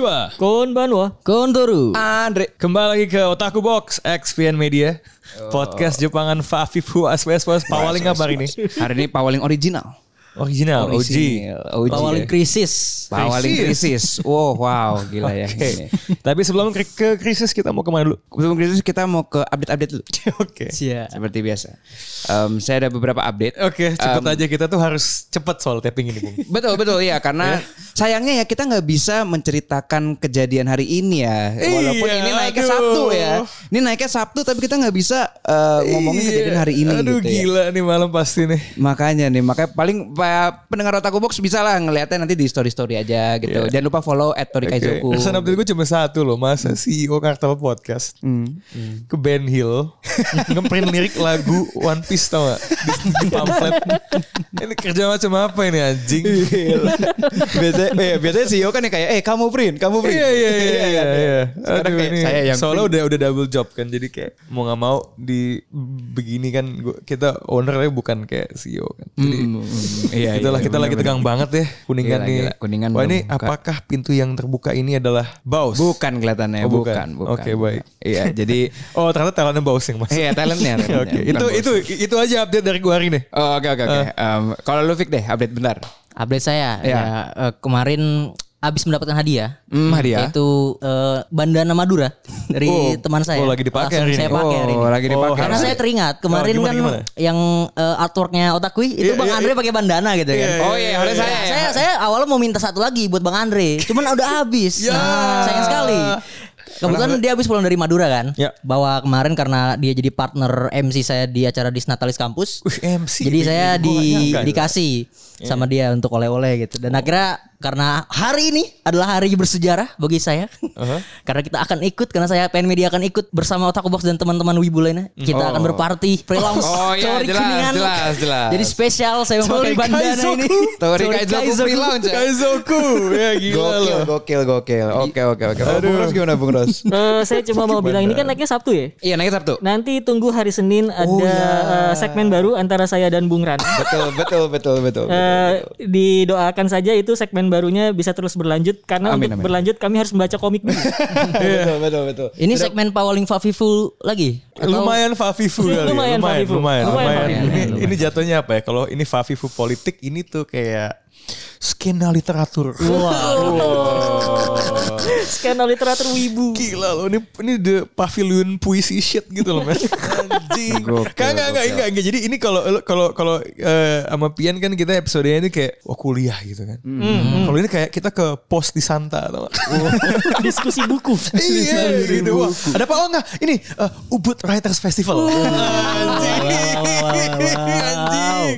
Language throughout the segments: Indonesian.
Konnichiwa. Konbanwa. Kondoru. Andre. Kembali lagi ke Otaku Box XPN Media. Podcast Jepangan Fafifu Aswes Pawaling apa hari ini? Hari ini Pawaling original. Original, OG. Original, OG. Pawaling krisis. Pawaling krisis. Wow, wow, gila ya. Oke. Tapi sebelum ke, ke krisis kita mau ke mana dulu? Sebelum krisis kita mau ke update-update dulu. Oke. Siap. Seperti biasa. Em, saya ada beberapa update. Oke, cepet Em, aja kita tuh harus cepet soal tapping ini, Bung. Betul betul ya karena sayangnya ya kita nggak bisa menceritakan kejadian hari ini ya walaupun Iya, ini naiknya aduh. Sabtu ya ini naiknya Sabtu tapi kita nggak bisa eh, ngomongin kejadian hari ini Aduh gitu ya. gila nih malam pasti nih. makanya nih makanya paling pa- pendengar Otaku Box bisa lah ngeliatnya nanti di story story aja gitu. Jangan lupa follow at Tori Kaizoku. Pesan update gue cuma satu loh Masa CEO Kartel Podcast? Ke Ben Hill Ngeprint lirik lagu One Piece tau gak Di, di pamflet. Ini kerja macam apa ini anjing? Biasanya eh, biasanya CEO kan ya kayak eh kamu print kamu print. Iya iya iya iya, iya. Sekarang Aduh, kayak ini saya yang Soalnya print. udah udah double job kan Jadi kayak Mau gak mau Di begini kan gua, Kita ownernya bukan kayak CEO kan. Jadi iya Itulah iya, kita lagi tegang banget ya Kuningan Gila, nih gila. Kuningan Wah ini buka. apakah pintu yang terbuka ini adalah Baus? bukan kelihatannya Oh, bukan. bukan bukan Oke, baik. iya jadi Oh ternyata talentnya Baus yang mas iya talentnya talentnya, Oke, bukan itu itu itu aja update dari gua hari ini. Oh, oke oke oke. Em, kalau lu Fik deh update bentar. Update saya Iya. ya eh, kemarin habis mendapatkan hadiah. Hmm, hadiah. Yaitu eh, bandana Madura dari Oh, teman saya. oh, lagi dipakai hari saya ini. pakai hari ini. Oh, lagi dipakai. Karena saya teringat kemarin Oh, gimana, kan gimana? yang eh, artworknya Otakui itu Iya, Bang iya, Andre pakai bandana gitu kan. Oh iya, oleh saya. Saya saya awalnya mau minta satu lagi buat Bang Andre, cuman udah habis. Ya. Nah, sayang sekali. Kebetulan dia habis pulang dari Madura kan. Ya. Bawa kemarin karena dia jadi partner MC saya di acara Disnatalis Kampus. Wih, MC. Jadi saya di dikasih sama dia untuk oleh-oleh gitu. Dan akhirnya karena hari ini adalah hari bersejarah bagi saya. karena kita akan ikut karena saya PN Media akan ikut bersama Otaku Box dan teman-teman Wibu lainnya. Kita akan berparty pre-launch Oh, iya, Tori jelas, Kuningan. jelas, jelas. Jadi spesial saya memakai bandana Kaizoku. ini. Tori Kaizoku pre-launch ya? Kaizoku. Ya gila Gokil, loh. gokil, gokil. Oke, oke, oke. Oh, Bung Ros gimana, Bung Ros? Eh, saya cuma mau bilang ini kan naiknya Sabtu ya. Iya, naik Sabtu. Nanti tunggu hari Senin ada iya. eh, segmen baru antara saya dan Bung Ran. Betul, betul, betul, betul. Eh, didoakan saja itu segmen barunya bisa terus berlanjut karena Amin, untuk amin. berlanjut kami harus membaca komik dulu. betul, betul, betul. Ini segmen Pawaling Fafifu lagi. Atau- Lumayan Fafifu kali. ya. Lumayan lumayan, Fafifu. lumayan, Lumayan lumayan. Ini, ini jatuhnya apa ya? Kalau ini Fafifu politik, ini tuh kayak skena literatur. Skandal literatur wibu. Gila loh, ini ini the pavilion puisi shit gitu loh, men. Anjing. Kagak, enggak, enggak, enggak. Jadi ini kalau kalau kalau eh, sama Pian kan kita episodenya ini kayak wah kuliah gitu kan. Kalau ini kayak kita ke pos di Santa tau gak? Diskusi buku. iya gitu. Wah, ada apa? Oh enggak, ini eh, Ubud Writers Festival. Anjing. Anjing.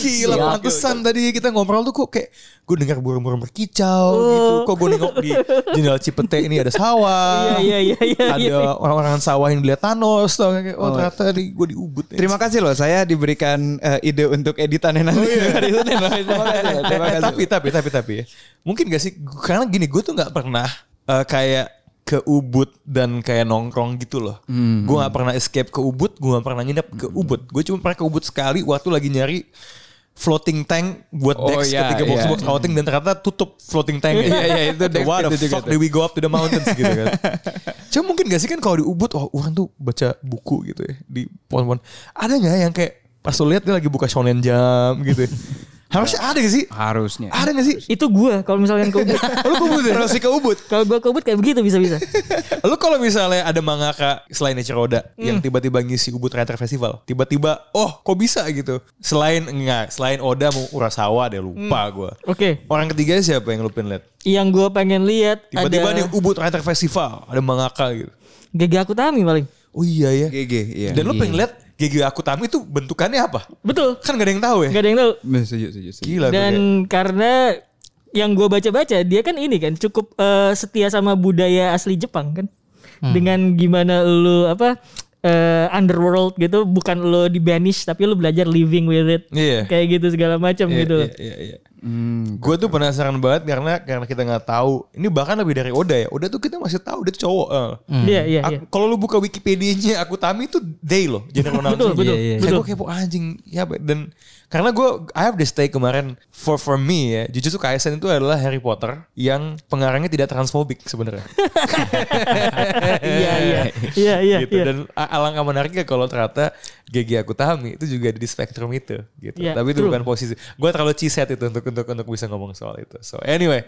Gila Siap. pantesan tadi kita ngobrol tuh kok kayak gue dengar burung-burung berkicau gitu. Kok gue nengok di jendela Cipete ini ada sawah. Iya iya iya iya. Ada orang-orang sawah yang dilihat Thanos tau kayak oh, ternyata di gue di Ubud. nih. Terima kasih loh, saya diberikan eh, ide untuk editannya nanti hari Senin loh. Terima kasih terima kasih. tapi tapi tapi tapi ya. Mungkin gak sih karena gini gue tuh nggak pernah eh, kayak ke Ubud dan kayak nongkrong gitu loh. Hmm. Gue nggak pernah escape ke Ubud, gue nggak pernah nginep ke Ubud. Gue cuma pernah ke Ubud sekali waktu lagi nyari floating tank buat Oh, Dex iya, ketika box iya. box outing dan ternyata tutup floating tank Iya, iya, itu Dex What the itu juga fuck do we go up to the mountains gitu kan. Cuma mungkin gak sih kan kalau di Ubud oh orang tuh baca buku gitu ya di pohon-pohon. Ada nggak yang kayak pas lu lihat dia lagi buka shonen jam gitu. ya. Harusnya ada gak sih? Harusnya. Ada gak sih? Itu gua kalau misalkan ke Ubud. Lu ke Ubud ya? Terus ke Ubud. kalau gua ke Ubud kayak begitu bisa-bisa. Lu kalau misalnya ada mangaka selain Roda yang tiba-tiba ngisi Ubud Writer Festival, tiba-tiba oh kok bisa gitu. Selain enggak, selain Oda mau Urasawa deh lupa gua. Oke. Orang ketiga siapa yang lu pengen lihat? Yang gua pengen lihat Tiba-tiba ada nih Ubud Writer Festival, ada mangaka gitu. Gege Akutami paling. Oh iya ya. GG, iya. Dan lu pengen lihat GG Akutami itu bentukannya apa? Betul. Kan gak ada yang tahu ya? Gak ada yang tahu. Setuju, setuju, setuju. Gila Dan karena yang gue baca-baca dia kan ini kan cukup eh, setia sama budaya asli Jepang kan. Hmm. Dengan gimana lu apa eh, underworld gitu bukan lu di banish tapi lu belajar living with it. Iya. Kayak gitu segala macam Iya, gitu. Iya, iya, iya. gue tuh penasaran banget karena karena kita nggak tahu. Ini bahkan lebih dari Oda ya. Oda tuh kita masih tahu dia tuh cowok. eh. Iya iya iya. Kalau lu buka Wikipedia-nya Akutami itu day loh. General Betul, betul, Iya, betul. gue kepo anjing. Ya dan karena gue I have this take kemarin for for me ya. Jujutsu Kaisen itu adalah Harry Potter yang pengarangnya tidak transfobik sebenarnya. Iya iya. Iya iya gitu. iya. Dan alangkah menariknya kalau ternyata GG Akutami itu juga ada di spektrum itu gitu. Iya, Tapi itu true. bukan posisi. Gue terlalu ciset itu untuk untuk untuk bisa ngomong soal itu. So anyway,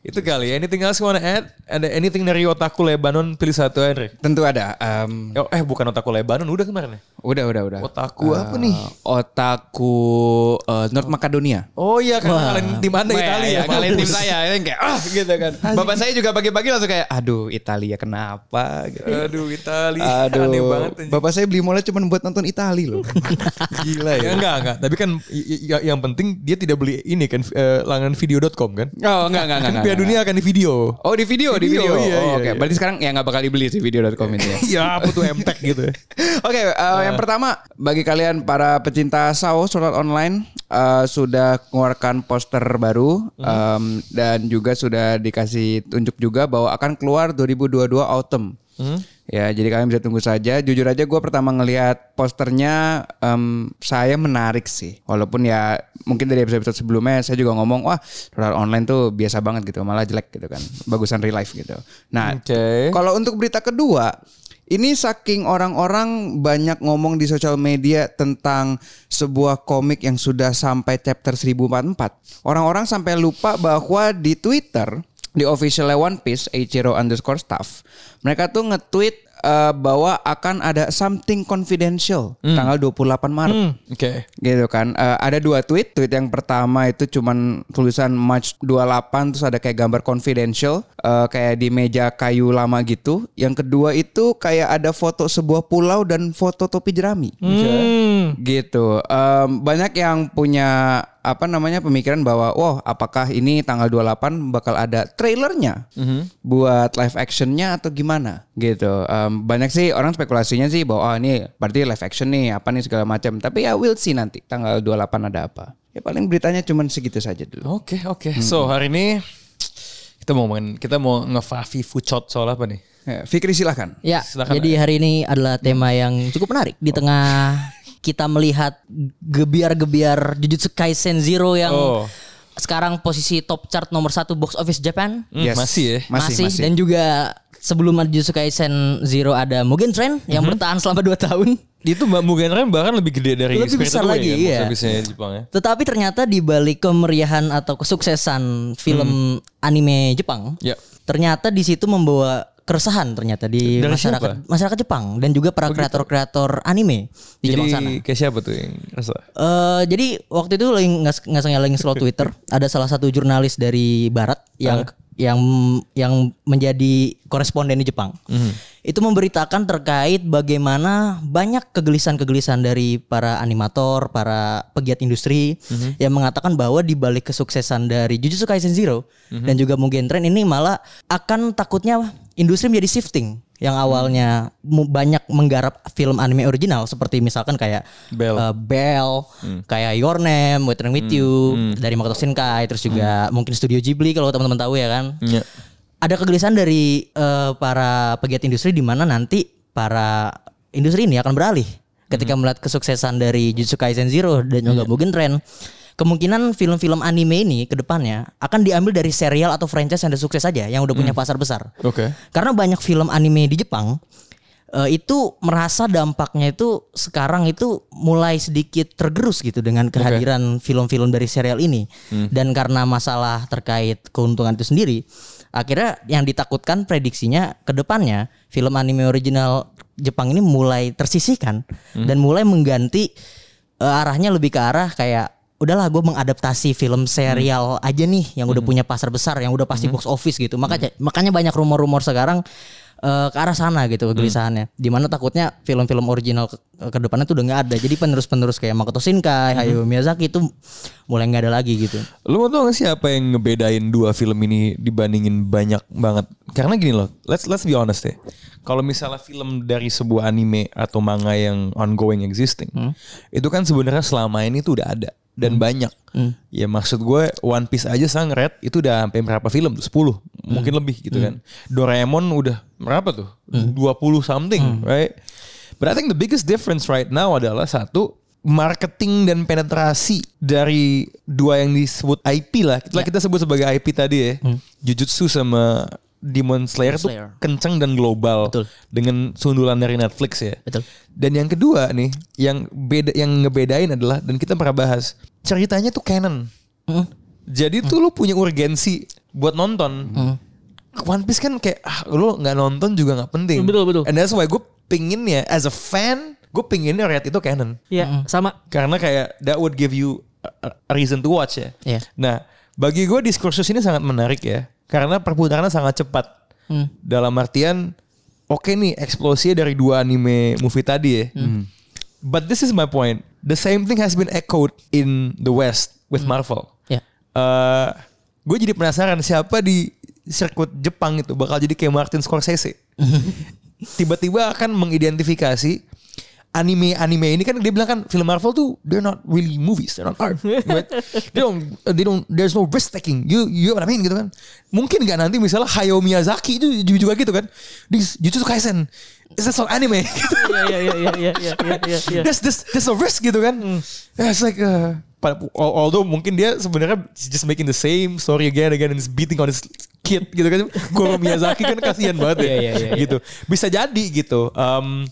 itu kali ya. Anything else you wanna add? Ada anything dari Otaku Lebanon pilih satu Henry. Tentu ada. em, Oh, eh bukan Otaku Lebanon udah kemarin ya? udah, udah, udah. Otaku apa nih? Otaku eh, North Macedonia. Oh iya kan ngalahin tim Anda Wah, Italia ya, ya. kalian tim saya yang kayak ah gitu kan. Bapak saya juga pagi-pagi langsung kayak aduh Italia kenapa gitu. Aduh Italia. Aduh, Aneh banget. anjing. bapak saya beli molnya cuma buat nonton Italia loh. Gila Ya, ya. enggak enggak. Tapi kan ya- yang penting dia tidak beli ini kan eh, langganan video.com kan. Oh enggak enggak enggak. Kan enggak, Piala Dunia akan di video. Oh di video, di Video, video. iya, oh, iya, Oke, iya. berarti sekarang ya nggak bakal dibeli sih video.com itu ya. Iya apa tuh MTech gitu. Oke, eh, yang pertama bagi kalian para pecinta SAO Sword Art Online eh, sudah mengeluarkan poster baru em, dan juga sudah dikasih tunjuk juga bahwa akan keluar 2022 autumn. Ya, jadi kalian bisa tunggu saja. Jujur aja gue pertama ngelihat posternya em, saya menarik sih. Walaupun ya mungkin dari episode sebelumnya saya juga ngomong wah Art Online tuh biasa banget gitu, malah jelek gitu kan. Bagusan real life gitu. Nah, Oke. kalau untuk berita kedua, ini saking orang-orang banyak ngomong di sosial media tentang sebuah komik yang sudah sampai chapter 1044. Orang-orang sampai lupa bahwa di Twitter, di officialnya One Piece, Eiichiro underscore staff, mereka tuh nge-tweet eh, bahwa akan ada something confidential tanggal 28 Maret. Oke. gitu kan. Eh, ada dua tweet. Tweet yang pertama itu cuman tulisan March 28 terus ada kayak gambar confidential eh, kayak di meja kayu lama gitu. Yang kedua itu kayak ada foto sebuah pulau dan foto topi jerami. Hmm. gitu. Em, banyak yang punya apa namanya pemikiran bahwa wah apakah ini tanggal 28 bakal ada trailernya buat live actionnya atau gimana? Gitu. Em, banyak sih orang spekulasinya sih bahwa oh, ini berarti live action nih apa nih segala macam. Tapi ya we'll see nanti tanggal 28 ada apa. Ya paling beritanya cuman segitu saja dulu. Oke oke. So hari ini kita mau main kita mau ngefafi fucot soal apa nih? ya, Fikri silahkan Ya, Silakan, jadi hari ini adalah tema yang cukup menarik di tengah kita melihat gebiar-gebiar Jujutsu Kaisen Zero yang Oh. sekarang posisi top chart nomor satu box office Japan. Hmm, Masih ya. masih masih, dan juga sebelum Jujutsu Kaisen Zero ada Mugen Train yang bertahan selama 2 tahun. Itu Mbak Mugen Train bahkan lebih gede dari Lebih besar lagi, kan, iya. Jepang ya. Tetapi ternyata di balik kemeriahan atau kesuksesan film anime Jepang, Ya. ternyata di situ membawa keresahan ternyata di Dari masyarakat masyarakat Jepang dan juga para kreator-kreator anime di Jadi Jepang sana. kayak siapa tuh yang? Eh jadi waktu itu lagi nggak sengaja lagi scroll Twitter, ada salah satu jurnalis dari Barat yang yang yang menjadi koresponden di Jepang. Itu memberitakan terkait bagaimana banyak kegelisahan-kegelisahan dari para animator, para pegiat industri yang mengatakan bahwa di balik kesuksesan dari Jujutsu Kaisen Zero dan juga Mugen Train ini malah akan takutnya industri menjadi shifting yang awalnya mu- banyak menggarap film anime original seperti misalkan kayak Bell. uh, Bell, kayak Your Name, Waiting With You dari Makoto Shinkai, terus juga mungkin Studio Ghibli kalau teman-teman tahu ya kan. Ya. Ada kegelisahan dari uh, para pegiat industri di mana nanti para industri ini akan beralih ketika melihat kesuksesan dari Jujutsu Kaisen Zero dan juga Mugen Train. Kemungkinan film-film anime ini ke depannya akan diambil dari serial atau franchise yang udah sukses saja, yang udah punya pasar besar. Oke. Karena banyak film anime di Jepang eh, itu merasa dampaknya itu sekarang itu mulai sedikit tergerus gitu dengan kehadiran film-film dari serial ini. Dan karena masalah terkait keuntungan itu sendiri akhirnya yang ditakutkan prediksinya ke depannya film anime original Jepang ini mulai tersisihkan dan mulai mengganti eh, arahnya lebih ke arah kayak udahlah gue mengadaptasi film serial aja nih yang udah punya pasar besar yang udah pasti box office gitu. Makanya makanya banyak rumor-rumor sekarang eh, ke arah sana gitu kegelisahannya di mana takutnya film-film original ke, ke depannya tuh udah nggak ada. Jadi penerus-penerus kayak Makoto Shinkai, Hayao Miyazaki itu mulai nggak ada lagi gitu. Lu mau tau gak sih apa yang ngebedain dua film ini dibandingin banyak banget? Karena gini loh, let's let's be honest deh. Kalau misalnya film dari sebuah anime atau manga yang ongoing existing, itu kan sebenarnya selama ini tuh udah ada dan banyak. Ya maksud gue One Piece aja sang Red itu udah sampai berapa film tuh? 10, mungkin lebih gitu kan. Doraemon udah berapa tuh? 20 something, right? But I think the biggest difference right now adalah satu marketing dan penetrasi dari dua yang disebut IP lah. Kita, kita sebut sebagai IP tadi ya. Jujutsu sama Demon Slayer tuh Slayer. kenceng dan global Betul. dengan sundulan dari Netflix ya. Betul. Dan yang kedua nih, yang beda yang ngebedain adalah dan kita pernah bahas, ceritanya tuh canon. Mm. Jadi tuh lu punya urgensi buat nonton. One Piece kan kayak ah, lu nggak nonton juga nggak penting. Betul, betul. And that's why gue pinginnya as a fan, gue pinginnya Red itu canon. Iya, sama. Karena kayak that would give you a, reason to watch ya. Iya. Nah, bagi gue diskursus ini sangat menarik ya. Karena perputarannya sangat cepat. Dalam artian, oke nih eksplosinya dari dua anime movie tadi ya. But this is my point. The same thing has been echoed in the West with Marvel. Ya. Eh, gue jadi penasaran siapa di sirkuit Jepang itu bakal jadi kayak Martin Scorsese. Tiba-tiba akan mengidentifikasi anime-anime ini kan dia bilang kan film Marvel tuh they're not really movies, they're not art. right? They don't they don't there's no risk taking. You you know what I mean gitu kan. Mungkin nggak nanti misalnya Hayao Miyazaki itu juga, juga gitu kan. Di Jujutsu Kaisen It's just an anime. Iya, iya, iya, iya, iya, iya, iya, iya. there's this there's a risk gitu kan. Yeah, it's like uh, although mungkin dia sebenarnya just making the same story again again and is beating on his kid gitu kan. Goro Miyazaki kan kasihan banget ya. Iya, iya, iya. gitu. Bisa jadi gitu. Um,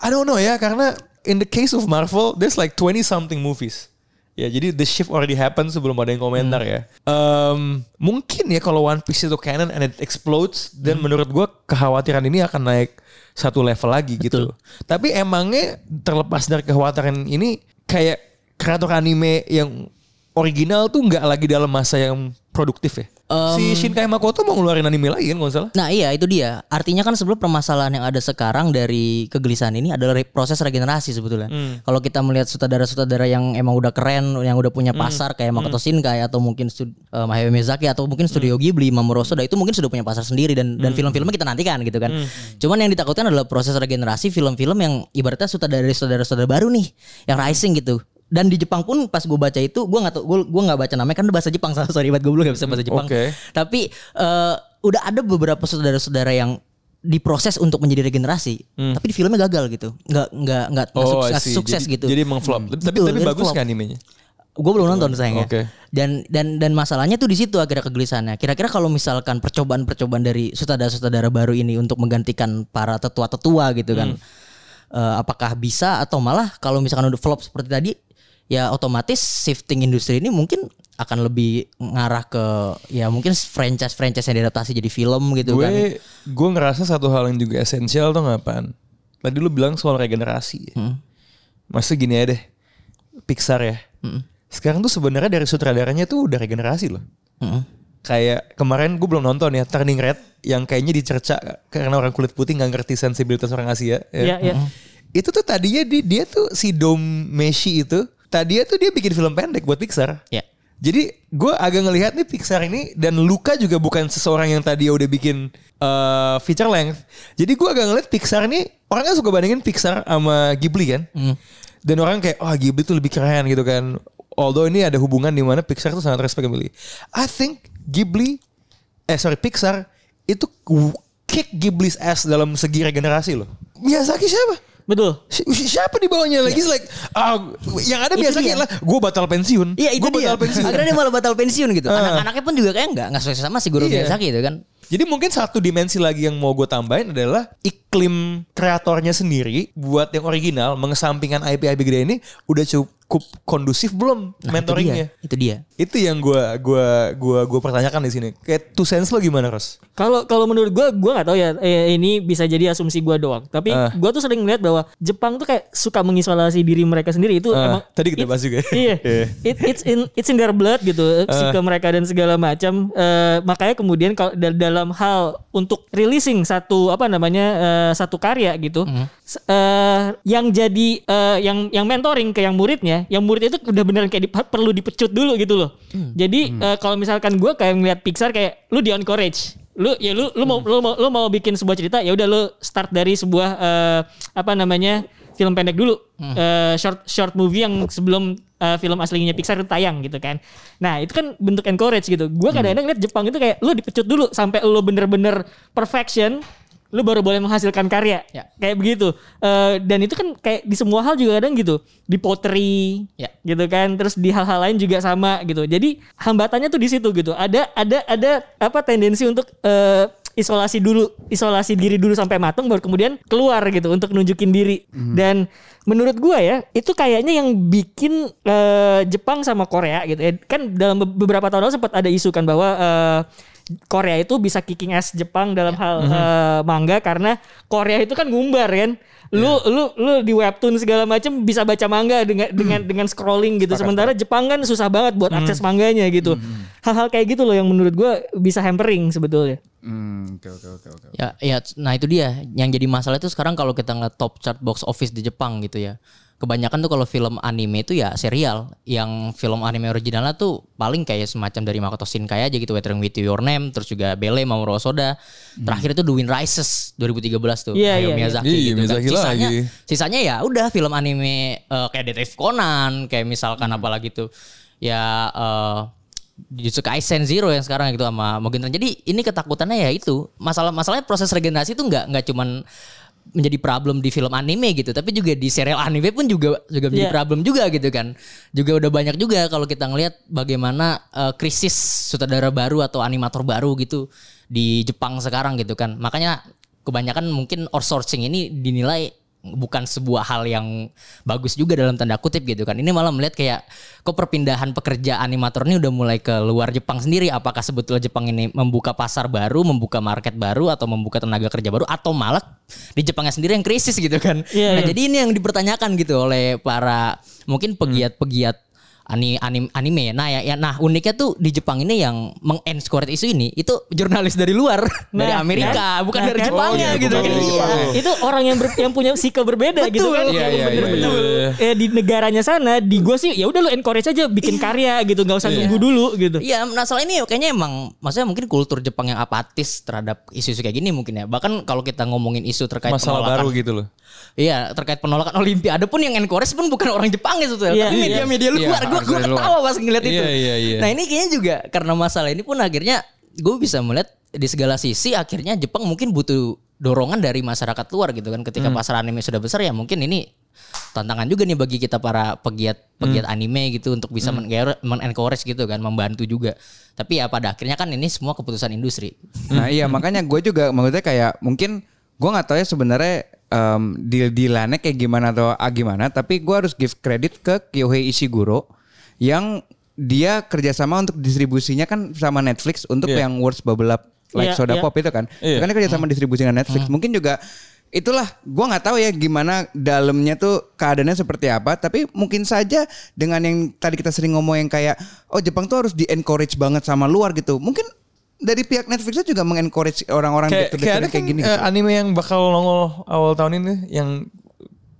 I don't know ya karena in the case of Marvel there's like 20 something movies. Ya jadi the shift already happened sebelum ada yang komentar Hmm. ya. Um, mungkin ya kalau One Piece itu canon and it explodes Hmm. dan menurut gua kekhawatiran ini akan naik satu level lagi gitu. Tapi emangnya terlepas dari kekhawatiran ini kayak kreator anime yang original tuh nggak lagi dalam masa yang produktif ya. Si Shinkai Makoto mau ngeluarin anime lagi kan kalau salah. Nah iya itu dia. Artinya kan sebelum permasalahan yang ada sekarang dari kegelisahan ini adalah proses regenerasi sebetulnya. Kalau kita melihat sutradara-sutradara yang emang udah keren, yang udah punya pasar kayak Makoto Shinkai atau mungkin um, Hayao Miyazaki atau mungkin studio Ghibli, Mamoru Hosoda itu mungkin sudah punya pasar sendiri dan dan film-filmnya kita nantikan gitu kan. Cuman yang ditakutkan adalah proses regenerasi film-film yang ibaratnya sutradara-sutradara baru nih yang rising gitu. Dan di Jepang pun pas gue baca itu gue nggak tau gue gue nggak baca namanya kan bahasa Jepang sorry banget gue belum nggak bisa bahasa Jepang. Oke. Tapi eh, udah ada beberapa saudara-saudara yang diproses untuk menjadi regenerasi, tapi di filmnya gagal gitu, nggak nggak nggak Oh, sukses, Jadi- gitu. Jadi emang flop. Tapi Betul, tapi bagus flop. kan animenya? Gue belum nonton sayangnya. Oke. Dan dan dan masalahnya tuh di situ akhirnya kegelisahannya. Kira-kira kalau misalkan percobaan-percobaan dari sutradara-sutradara baru ini untuk menggantikan para tetua-tetua gitu kan, eh, apakah bisa atau malah kalau misalkan udah flop seperti tadi, ya otomatis shifting industri ini mungkin akan lebih ngarah ke ya mungkin franchise-franchise yang diadaptasi jadi film gitu kan. gue gue ngerasa satu hal yang juga esensial tuh ngapain tadi lu bilang soal regenerasi Hmm. Maksudnya gini aja deh Pixar ya sekarang tuh sebenarnya dari sutradaranya tuh udah regenerasi loh Mm-mm. kayak kemarin gue belum nonton ya Turning Red yang kayaknya dicerca karena orang kulit putih nggak ngerti sensibilitas orang Asia ya. Iya, iya. itu tuh tadinya di, dia tuh si Dom Meshi itu tadinya tuh dia bikin film pendek buat Pixar Ya. jadi gue agak ngelihat nih Pixar ini dan Luca juga bukan seseorang yang tadi udah bikin eh, feature length. Jadi gue agak ngelihat Pixar ini orang kan suka bandingin Pixar sama Ghibli kan. Dan orang kayak oh Ghibli tuh lebih keren gitu kan. Although ini ada hubungan di mana Pixar tuh sangat respect Ghibli. I think Ghibli eh sorry Pixar itu kick Ghibli's ass dalam segi regenerasi loh. Miyazaki siapa? Betul. Si- si- Siapa di bawahnya lagi? It's Like, ah, yang ada biasanya adalah gue batal pensiun. Iya itu Gua dia. batal pensiun. Akhirnya dia malah batal pensiun gitu. Anak-anaknya pun juga kayak nggak nggak sesuai sama si guru Iya. Miyazaki itu kan. Jadi mungkin satu dimensi lagi yang mau gue tambahin adalah iklim kreatornya sendiri buat yang original mengesampingkan IP-IP gede ini udah cukup kondusif belum Nah, mentoringnya? Itu dia. Itu yang gua gua gua gua pertanyakan di sini. Kayak two sense lo gimana, Ros? Kalau kalau menurut gua gua nggak tahu ya eh, ini bisa jadi asumsi gua doang. Tapi Ah. gua tuh sering ngeliat bahwa Jepang tuh kayak suka mengisolasi diri mereka sendiri itu Ah, emang tadi kita bahas juga. Iya. Iya. It, it's in it's in their blood gitu. Ah. Psike mereka dan segala macam. Eh, makanya kemudian kalau dal- dalam hal untuk releasing satu apa namanya eh, satu karya gitu. S- eh, yang jadi eh, yang yang mentoring ke yang muridnya, yang murid itu udah beneran kayak di- perlu dipecut dulu gitu loh. Hmm. Jadi eh, kalau misalkan gue kayak ngeliat Pixar kayak lu di encourage. Lu ya lu lu mau lu mau lu mau bikin sebuah cerita ya udah lu start dari sebuah eh, apa namanya film pendek dulu. Eh, short short movie yang sebelum eh, film aslinya Pixar itu tayang gitu kan. Nah itu kan bentuk encourage gitu. Gua kadang-kadang lihat Jepang itu kayak lu dipecut dulu sampai lu bener-bener perfection lu baru boleh menghasilkan karya. Ya. kayak begitu. Eh, dan itu kan kayak di semua hal juga kadang gitu. Di pottery Ya. gitu kan. Terus di hal-hal lain juga sama gitu. Jadi hambatannya tuh di situ gitu. Ada ada ada apa tendensi untuk eh, isolasi dulu isolasi diri dulu sampai matang baru kemudian keluar gitu untuk nunjukin diri. Dan menurut gua ya itu kayaknya yang bikin eh, Jepang sama Korea gitu ya. Kan dalam be- beberapa tahun lalu sempat ada isu kan bahwa eh, Korea itu bisa kicking ass Jepang dalam hal eh, manga karena Korea itu kan ngumbar kan. Lu lu lu di webtoon segala macam bisa baca manga dengan dengan dengan scrolling gitu. Sementara Jepang kan susah banget buat akses mangganya gitu. Hal-hal kayak gitu loh yang menurut gua bisa hampering sebetulnya. Hmm, oke oke oke oke. Ya, ya, nah itu dia yang jadi masalah itu sekarang kalau kita ngeliat top chart box office di Jepang gitu ya. Kebanyakan tuh kalau film anime itu ya serial. Yang film anime originalnya tuh paling kayak semacam dari Makoto Shinkai aja gitu, Weathering with Your Name, terus juga Bele Mamoru Osoda. Terakhir itu The Wind Rises 2013 tuh, Iya, Hayao iya, iya. Miyazaki Iya, gitu. Miyazaki kan. Sisanya, lagi. sisanya ya udah film anime eh, kayak Detective Conan, kayak misalkan apalagi tuh ya eh Jujutsu Kaisen Zero yang sekarang gitu sama Mugen Train. Jadi ini ketakutannya ya itu masalah masalahnya proses regenerasi itu nggak nggak cuman menjadi problem di film anime gitu, tapi juga di serial anime pun juga juga menjadi Iya. problem juga gitu kan. Juga udah banyak juga kalau kita ngelihat bagaimana eh, krisis sutradara baru atau animator baru gitu di Jepang sekarang gitu kan. Makanya kebanyakan mungkin outsourcing ini dinilai bukan sebuah hal yang bagus juga dalam tanda kutip gitu kan. Ini malah melihat kayak kok perpindahan pekerja animator ini udah mulai ke luar Jepang sendiri. Apakah sebetulnya Jepang ini membuka pasar baru, membuka market baru atau membuka tenaga kerja baru atau malah di Jepangnya sendiri yang krisis gitu kan. Iya, nah, iya. jadi ini yang dipertanyakan gitu oleh para mungkin pegiat-pegiat ani, anim- anime. Nah ya, ya nah uniknya tuh di Jepang ini yang mengencourage isu ini itu jurnalis dari luar, dari Nah, Amerika, kan? bukan Nah, dari kan? Jepangnya Oh, iya, gitu bukan kan. dari Iya. Jepang. itu orang yang ber- yang punya sikap berbeda gitu kan. Iya, iya, iya, Bener-bener. iya, Eh, di negaranya sana di gua sih ya udah lu encourage aja bikin karya gitu nggak usah nunggu dulu gitu. Iya, masalah ini kayaknya emang maksudnya mungkin kultur Jepang yang apatis terhadap isu-isu kayak gini mungkin ya. Bahkan kalau kita ngomongin isu terkait Masalah penolakan baru gitu loh. Iya, terkait penolakan Olimpiade pun yang encourage pun bukan orang Jepang gitu tuh. Iya, Tapi iya. media-media Iya, luar gua dari luar. ketawa pas ngeliat itu. Iya, iya, iya. Nah, ini kayaknya juga karena masalah ini pun akhirnya gue bisa melihat di segala sisi akhirnya Jepang mungkin butuh dorongan dari masyarakat luar gitu kan ketika Hmm. pasar anime sudah besar ya mungkin ini tantangan juga nih bagi kita para pegiat pegiat Hmm. anime gitu untuk bisa men- men-encourage gitu kan membantu juga tapi ya pada akhirnya kan ini semua keputusan industri Nah iya makanya gue juga maksudnya kayak mungkin gue nggak tahu ya sebenarnya um, deal dealannya kayak gimana atau ah, gimana tapi gue harus give credit ke Kyohei Ishiguro yang dia kerjasama untuk distribusinya kan sama Netflix untuk Iya. yang Words Bubble Up Like Iya, Soda iya. Pop itu kan. Itu kan dia kerjasama distribusi dengan Netflix mungkin juga itulah gue nggak tahu ya gimana dalamnya tuh keadaannya seperti apa tapi mungkin saja dengan yang tadi kita sering ngomong yang kayak oh Jepang tuh harus di encourage banget sama luar gitu mungkin dari pihak Netflixnya juga mengencourage orang-orang Kayak, kayak kayak, kan gini. eh, anime yang bakal nongol awal tahun ini yang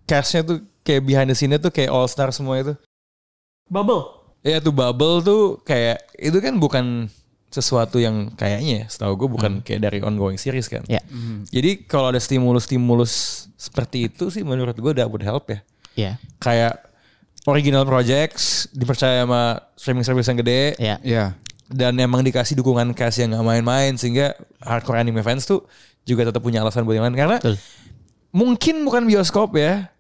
castnya tuh kayak behind the scene-nya tuh kayak all star semua itu. Bubble. Ya tuh Bubble tuh kayak itu kan bukan sesuatu yang kayaknya ya, setahu gue bukan kayak dari ongoing series kan. ya Jadi kalau ada stimulus-stimulus seperti itu sih menurut gue that would help ya. ya Kayak original projects dipercaya sama streaming service yang gede ya Ya. Dan emang dikasih dukungan cast yang gak main-main sehingga hardcore anime fans tuh juga tetap punya alasan buat yang lain karena Betul. mungkin bukan bioskop ya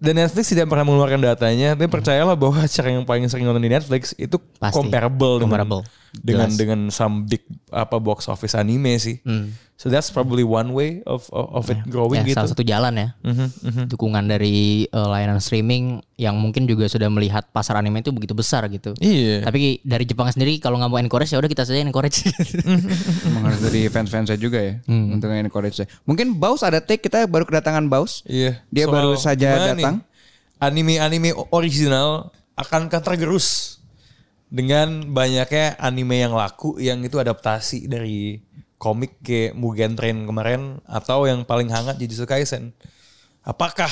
dan Netflix tidak pernah mengeluarkan datanya, tapi percayalah bahwa acara yang paling sering nonton di Netflix itu Pasti. comparable dengan Comparable. dengan Jelas. dengan some big apa box office anime sih. So that's probably one way of of, of it growing Ya, gitu. salah satu jalan ya. Dukungan dari eh, layanan streaming yang mungkin juga sudah melihat pasar anime itu begitu besar gitu. Iya. Tapi dari Jepang sendiri kalau nggak mau encourage ya udah kita saja encourage. Emang harus dari fans-fansnya juga ya untuk encourage saya. Mungkin Baus ada take kita baru kedatangan Baus. Iya. Dia Soal baru saja datang. Anime-anime original akankah tergerus dengan banyaknya anime yang laku yang itu adaptasi dari komik kayak Mugen Train kemarin atau yang paling hangat Jujutsu Kaisen. Apakah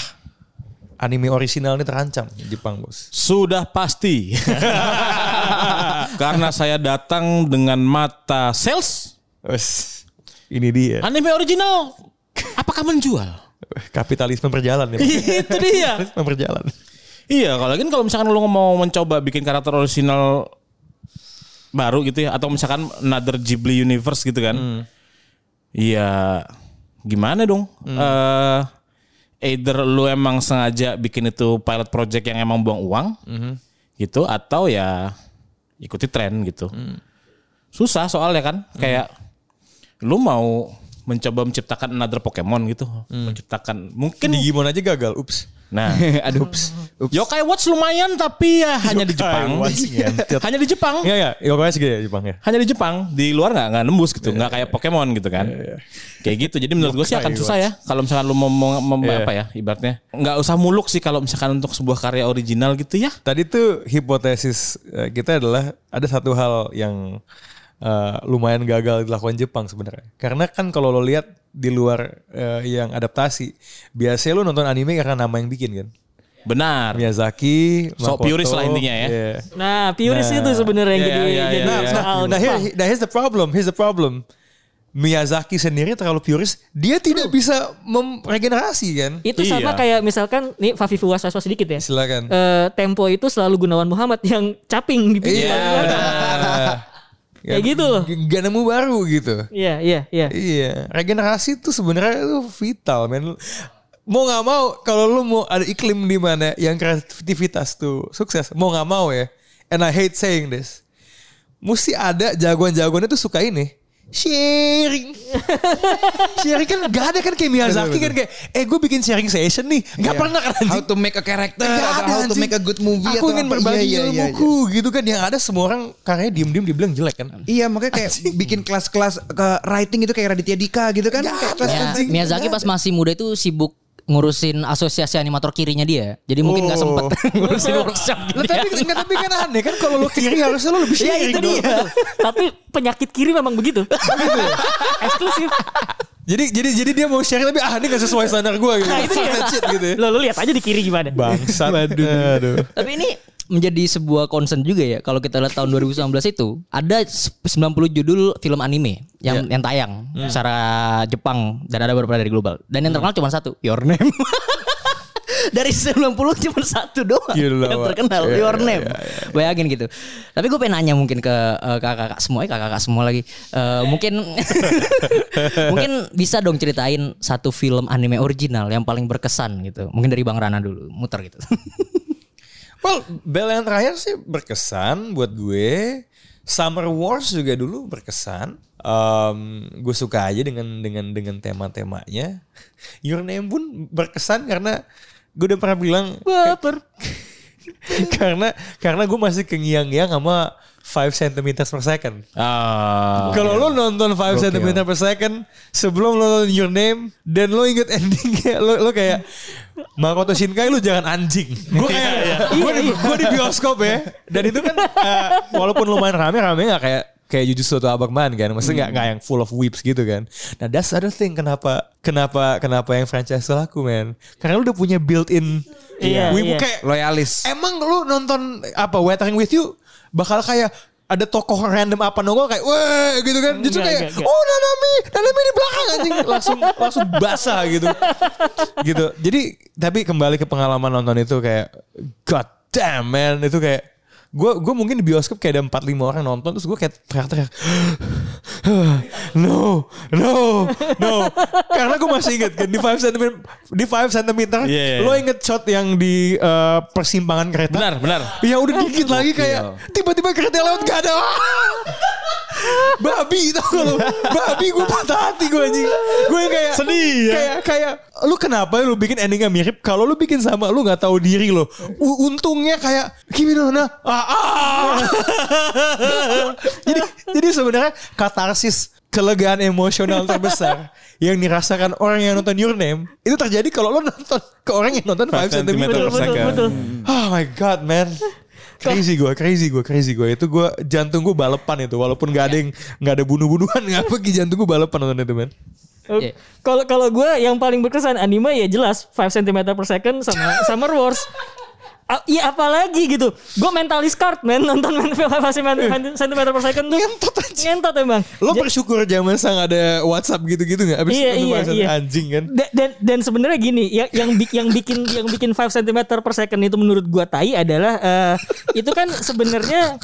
anime original ini terancam di Jepang, Bos? Sudah pasti. Karena saya datang dengan mata sales ini dia. anime original. Apakah menjual? Kapitalisme berjalan ya. Itu dia. Kapitalisme berjalan. Iya, kalau kan kalau misalkan lu mau mencoba bikin karakter original baru gitu ya atau misalkan another Ghibli universe gitu kan. Iya, gimana dong? Eh either lu emang sengaja bikin itu pilot project yang emang buang uang gitu atau ya ikuti tren gitu. Susah soalnya kan kayak lu mau mencoba menciptakan another Pokemon gitu, menciptakan mungkin Digimon aja gagal. Ups. Nah, Aduh. Ups. Yokai Watch lumayan tapi ya hanya di Jepang. Watch ngentot. hanya di Jepang. Iya ya, Yokai segede ya Jepang ya. Hanya di Jepang. Di luar nggak nggak nembus gitu, nggak kayak Pokemon gitu kan. Kayak gitu. Jadi menurut gue sih akan susah ya kalau misalkan lu mau, mau, mau Iya. apa ya ibaratnya. nggak usah muluk sih kalau misalkan untuk sebuah karya original gitu ya. Tadi tuh hipotesis eh, kita adalah ada satu hal yang eh, lumayan gagal dilakukan Jepang sebenarnya. Karena kan kalau lo lihat di luar eh, yang adaptasi, biasanya lo nonton anime karena nama yang bikin kan. Benar. Miyazaki, So, Makoto, purist lah intinya ya. iya. Nah, Purist itu sebenarnya yang Iya, jadi iya, jadi iya, iya. soal Nah, Jepang. here, nah, here's the problem. Here's the problem. Miyazaki sendiri terlalu purist, dia tidak bisa meregenerasi kan. Itu sama Iya. kayak misalkan nih Fafi Fuwasaswa sedikit ya. Silakan. Eh, Tempo itu selalu Gunawan Muhammad yang caping gitu. Iya, Kayak gitu loh. Gak nemu baru gitu. Iya, iya, iya. Iya, regenerasi itu sebenarnya itu vital, men. Mau nggak mau, kalau lu mau ada iklim di mana yang kreativitas tuh sukses, mau nggak mau ya. And I hate saying this. Mesti ada jagoan-jagoannya tuh suka ini. Sharing. sharing kan gak ada kan kayak Miyazaki kan kayak eh gue bikin sharing session nih. Gak Iya. pernah kan anjing. How to make a character Gak atau ada, how to anjing. make a good movie Aku atau ingin apa. berbagi Iya, iya, iya, ilmuku gitu kan. Yang ada semua orang karyanya diem-diem dibilang jelek kan. Iya makanya kayak bikin kelas-kelas ke writing itu kayak Raditya Dika gitu kan. Kayak kelas Ya, anjing. Miyazaki pas masih muda itu sibuk ngurusin asosiasi animator kirinya dia. Jadi mungkin nggak sempet ngurusin workshop gitu ya. tapi, enggak, tapi kan aneh kan kalau lo kiri harusnya lo lebih Ya sharing itu dong. dia. Tapi penyakit kiri memang begitu. Eksklusif. Jadi jadi jadi dia mau sharing tapi ah ini gak sesuai standar gue gitu. Nah, itu dia. Fuck that shit gitu ya. Lo, lo lihat aja di kiri gimana. Bangsat. Aduh. Tapi ini menjadi sebuah concern juga ya kalau kita lihat tahun 2019 itu ada 90 judul film anime yang yang tayang secara Jepang dan ada beberapa dari global. Dan yang terkenal cuma satu, Your Name. dari 90 cuma satu doang Gila, yang terkenal Iya, Your iya, Name. Bayangin gitu. Tapi gue pengen nanya mungkin ke eh, kakak-kakak semua, eh, kakak-kakak semua lagi. Eh, mungkin mungkin bisa dong ceritain satu film anime original yang paling berkesan gitu. Mungkin dari Bang Rana dulu, muter gitu. Well, Bell yang terakhir sih berkesan buat gue. Summer Wars juga dulu berkesan. Um, gue suka aja dengan dengan dengan tema-temanya. Your Name pun berkesan karena gue udah pernah bilang Baper. karena karena gue masih kengiang-ngiang sama 5 cm per second. Ah, Kalau lo nonton 5 cm per second sebelum lo nonton Your Name dan lo inget endingnya lo lo kayak Makoto Shinkai lu jangan anjing. Gue kayak gue di, gua di bioskop ya dan itu kan eh, walaupun lumayan rame rame nggak kayak kayak Jujutsu atau Abagman kan. Maksudnya nggak nggak yang full of whips gitu kan. Nah that's other thing kenapa kenapa kenapa yang franchise laku man. Karena lu udah punya built in Iya, wibu iya. kayak Loyalis. Emang lu nonton apa Weathering with You bakal kayak ada tokoh random apa nongol kayak wah gitu kan. Justru kayak enggak, enggak. oh Nanami Nanami di belakang anjing. Langsung langsung basah gitu. Gitu. Jadi tapi kembali ke pengalaman nonton itu kayak god damn man. Itu kayak gue gue mungkin di bioskop kayak ada empat lima orang nonton terus gue kayak teriak-teriak no no no karena gue masih inget kan di 5 cm di 5 cm Iya, iya, lo iya. inget shot yang di eh, persimpangan kereta Benar, benar. ya udah dikit lagi kayak tiba-tiba kereta lewat gak ada babi tau gak lo babi gue patah hati gue anjing gue kayak Sedih ya. kayak kayak lu kenapa lu bikin endingnya mirip kalau lu bikin sama lu nggak tahu diri lo untungnya kayak gimana ah, ah. jadi jadi sebenarnya katarsis kelegaan emosional terbesar yang dirasakan orang yang nonton Your Name itu terjadi kalau lo nonton ke orang yang nonton 5 Five cm centimeter betul betul betul. Oh my god man Crazy gue, crazy gue, crazy gue. Itu gue jantung gue balapan itu. Walaupun gak ada yang gak ada bunuh-bunuhan nggak pergi jantung gue balapan nonton itu man. Iya. Kalau kalau gue yang paling berkesan anime ya jelas 5 cm per second sama Summer Wars. Iya apalagi gitu Gue mentalis card man Nonton main film 5 cm per second tuh Ngentot aja. Ngentot emang Lo bersyukur zaman sang ada WhatsApp gitu-gitu nggak? Abis Iya itu iya iya anjing kan. Da- Dan dan sebenarnya gini, yang yang bi- yang bikin yang bikin 5 cm per second itu menurut gua tai adalah eh, itu kan sebenarnya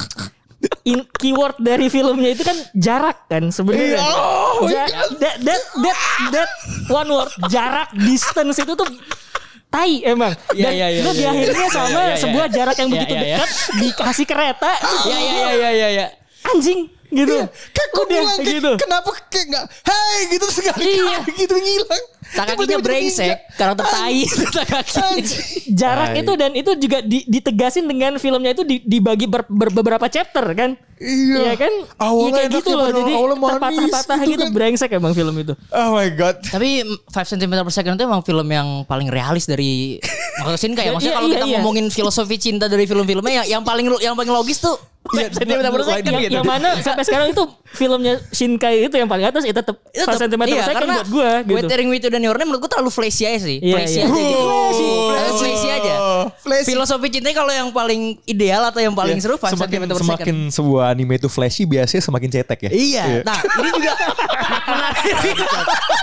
in- keyword dari filmnya itu kan jarak kan sebenarnya. Iya, oh Ja- God. that, that that that one word jarak distance itu tuh tai emang. Iya, Dan iya, iya, lu iya, di iya, akhirnya iya, sama iya, iya, sebuah iya. jarak yang Iya, begitu iya, iya. dekat dikasih kereta. Iya iya iya iya iya. Ya. Anjing gitu. Kayak gue Udah, bilang kayak, gitu. kenapa kayak gak Hai gitu sekali Iya. gitu ngilang Tak kakinya Tiba-tiba brengsek, karakter tai tak kaki. jarak itu dan itu juga di- ditegasin dengan filmnya itu di- dibagi ber- ber- beberapa chapter kan Iya. Iya kan Awalnya Iya kayak gitu ya, loh jadi terpatah-patah gitu gitu kan. brengsek emang film itu Oh my god Tapi 5 cm per second itu emang film yang paling realis dari Makoto Shinkai ya. Maksudnya Iya, kalau iya, kita iya. ngomongin filosofi cinta dari film-filmnya yang yang paling yang paling logis tuh 5 Iya, yang, gitu. yang mana sampai sekarang itu filmnya Shinkai itu yang paling atas itu tetap Itu 5 cm per iya, second karena buat gua gitu Weathering with You dan Your Name menurut gue terlalu flashy aja sih. Iya, flashy iya. aja gitu. Flashy, Flashy, flashy aja. Flashy. Filosofi cintanya kalau yang paling ideal atau yang paling seru 5 semakin, per second. semakin sebuah anime itu flashy biasanya semakin cetek ya Iya. Nah, ini juga menarik.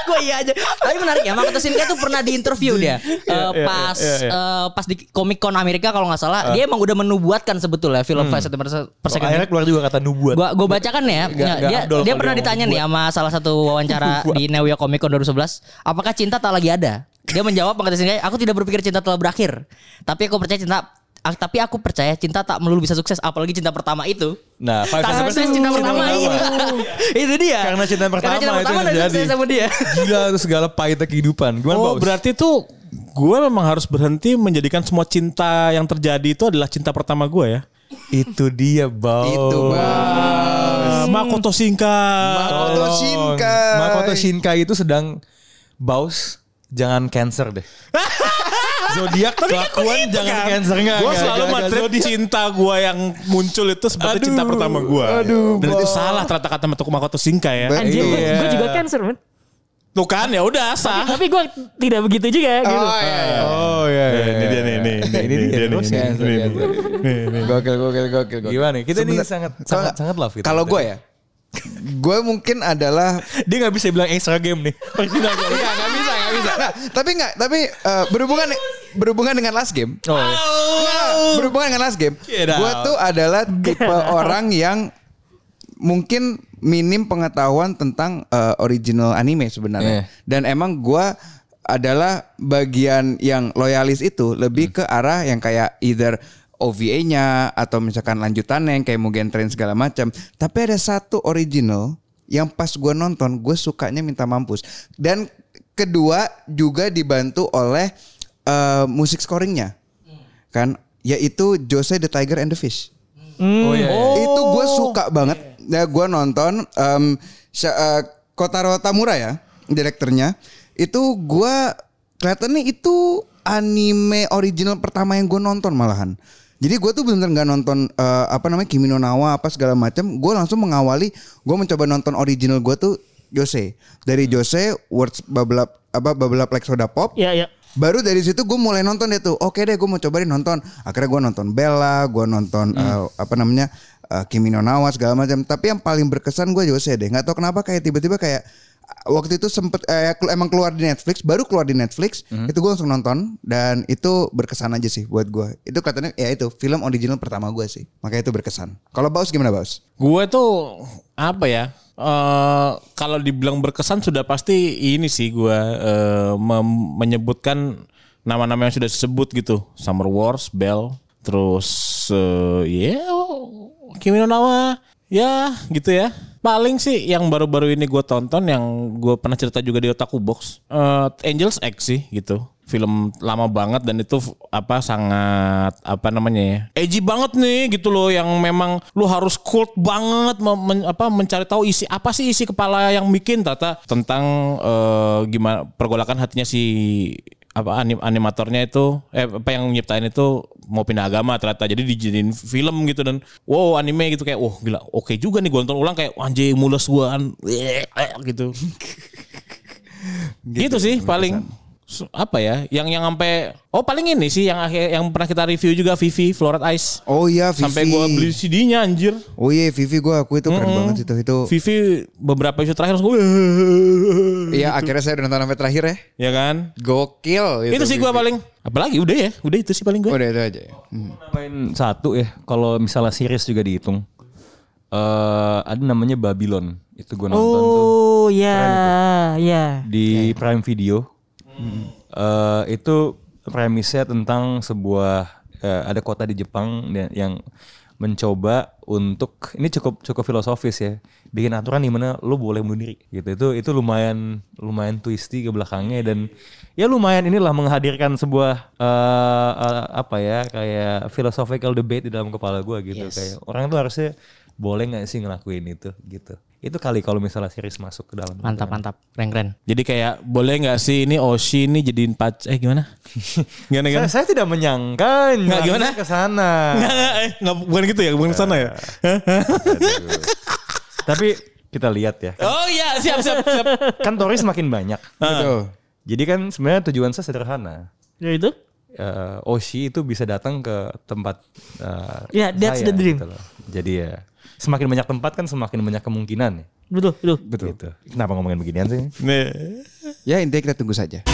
Gue iya aja. Tapi menarik ya. Makoto Shinkai tuh pernah di interview dia. Iya, pas eh, pas di Comic Con Amerika kalau nggak salah, dia emang udah menubuatkan sebetulnya film Five cm per Oh, second. akhirnya keluar juga kata nubuat Gua gua bacakan ya. Ya, nggak dia Abdul dia pernah dia ditanya nih sama salah satu wawancara di New York Comic Con 2011, apakah cinta tak lagi ada? Dia menjawab Shinkai, aku tidak berpikir cinta telah berakhir. Tapi aku percaya cinta ah, tapi aku percaya cinta tak melulu bisa sukses apalagi cinta pertama itu. Nah, Five Tak sukses cinta pertama iya. itu dia. Karena cinta pertama Karena cinta itu pertama yang dan terjadi. sukses sama dia. Gila itu segala pahitnya kehidupan Gimana Oh Baus? berarti tuh gue memang harus berhenti menjadikan semua cinta yang terjadi itu adalah cinta pertama gue ya. Itu dia Baus Itu Ah, Makoto Shinkai. Makoto. Shinkai. Makoto Shinkai itu sedang Baus Jangan cancer deh Zodiak kelakuan jangan cancer enggak Gue enggak, selalu materi cinta gue yang muncul itu seperti Aduh, cinta pertama gue. aduh, Dan itu salah ternyata kata Makoto Shinkai ya. Anjir gua- Iya. gua juga cancer man Tuh kan ya udah sah. tapi gue tidak begitu juga gitu Oh iya. iya. Oh iya, iya, iya. dia Ini cancer, nih, cancer. nih. Gokil, gokil, gokil, gokil. Gimana? Kita ini sangat sangat sangat love gitu. Kalau gue ya, gue mungkin adalah dia nggak bisa bilang extra game nih. Original Enggak, enggak bisa, enggak bisa. Nah, tapi enggak, tapi eh, berhubungan berhubungan dengan last game. Oh, iya. Enggak, berhubungan dengan last game. Gue tuh adalah tipe orang yang mungkin minim pengetahuan tentang eh, original anime sebenarnya. Eh. Dan emang gue adalah bagian yang loyalis itu lebih ke arah yang kayak either OVA-nya atau misalkan lanjutannya yang kayak Mugen Train segala macam. Tapi ada satu original yang pas gue nonton gue sukanya minta mampus. Dan kedua juga dibantu oleh eh, musik scoringnya, kan? Yaitu Jose the Tiger and the Fish. Oh iya. Itu gue suka banget. Ya gue nonton em, Sha- eh, Kotaro Tamura ya, direkturnya. Itu gue kelihatannya itu anime original pertama yang gue nonton malahan. Jadi gue tuh bener-bener nggak nonton eh, apa namanya Kimi no Nawa apa segala macam. Gue langsung mengawali. Gue mencoba nonton original gue tuh Jose. Dari Jose Words Up apa Up Like Soda Pop. ya ya Baru dari situ gue mulai nonton deh tuh. Oke deh gue mau cobain nonton. Akhirnya gue nonton Bella, gue nonton eh, apa namanya eh, Kimi no Nawa segala macam. Tapi yang paling berkesan gue Jose deh. Nggak tahu kenapa kayak tiba-tiba kayak waktu itu sempet eh, emang keluar di Netflix, baru keluar di Netflix, itu gue langsung nonton dan itu berkesan aja sih buat gue. Itu katanya ya itu film original pertama gue sih, makanya itu berkesan. Kalau Baus gimana Baus? Gue tuh apa ya? eh kalau dibilang berkesan sudah pasti ini sih gue mem- menyebutkan nama-nama yang sudah disebut gitu. Summer Wars, Bell, terus eh, ya Kimi no Nawa, ya gitu ya. Paling sih yang baru-baru ini gue tonton yang gue pernah cerita juga di Otaku Box, eh, Angels X sih gitu. Film lama banget dan itu apa sangat apa namanya ya edgy banget nih gitu loh. Yang memang lu harus cult banget men- apa mencari tahu isi apa sih isi kepala yang bikin tata. Tentang eh, gimana pergolakan hatinya si apa anim, animatornya itu eh apa yang nyiptain itu mau pindah agama ternyata. Jadi dijadiin film gitu dan wow anime gitu. Kayak wah gila oke juga nih gue nonton ulang. Kayak anjing mules gua kan. Gitu. Gitu, sih paling S- apa ya yang yang sampai oh paling ini sih yang akhir yang pernah kita review juga Vivi Floret Ice. Oh iya Vivi. sampai gua beli CD-nya anjir. Oh iya Vivi gue aku itu keren banget itu itu. Vivi beberapa episode terakhir langsung Iya akhirnya saya udah nonton sampai terakhir ya. ya kan? Gokil itu sih gua Vivi. paling apalagi udah ya udah itu sih paling gue Udah itu aja. ya. Hmm. Main satu ya, kalau misalnya series juga dihitung. eh ada namanya Babylon. Itu gue nonton tuh Oh ya, ya. di Prime Video. Eh, itu premisnya tentang sebuah eh, ada kota di Jepang dan- yang mencoba untuk ini cukup cukup filosofis ya bikin aturan di mana lu boleh bunuh diri gitu. Itu itu lumayan lumayan twisty ke belakangnya dan ya lumayan inilah menghadirkan sebuah eh, eh, apa ya kayak philosophical debate di dalam kepala gua gitu. Kayak orang tuh harusnya boleh nggak sih ngelakuin itu gitu itu kali kalau misalnya series masuk ke dalam Mantap, mantap. Keren, keren. jadi kayak boleh nggak sih ini Oshi ini jadiin pac eh gimana gimana saya, gimana saya tidak menyangka Nggak, gimana? ke sana. Nggak, nggak, eh, nggak, bukan gitu ya bukan ke sana ya Tapi kita lihat ya. oh iya siap siap siap Kan Toris makin banyak. Betul. Jadi kan sebenarnya tujuan saya sederhana. Ya uh, Oshi itu bisa datang ke tempat uh, ya yeah, that's saya, the dream. gitu jadi ya semakin banyak tempat kan semakin banyak kemungkinan betul betul betul. Gitu. kenapa ngomongin beginian sih? Nih. ya intinya kita tunggu saja.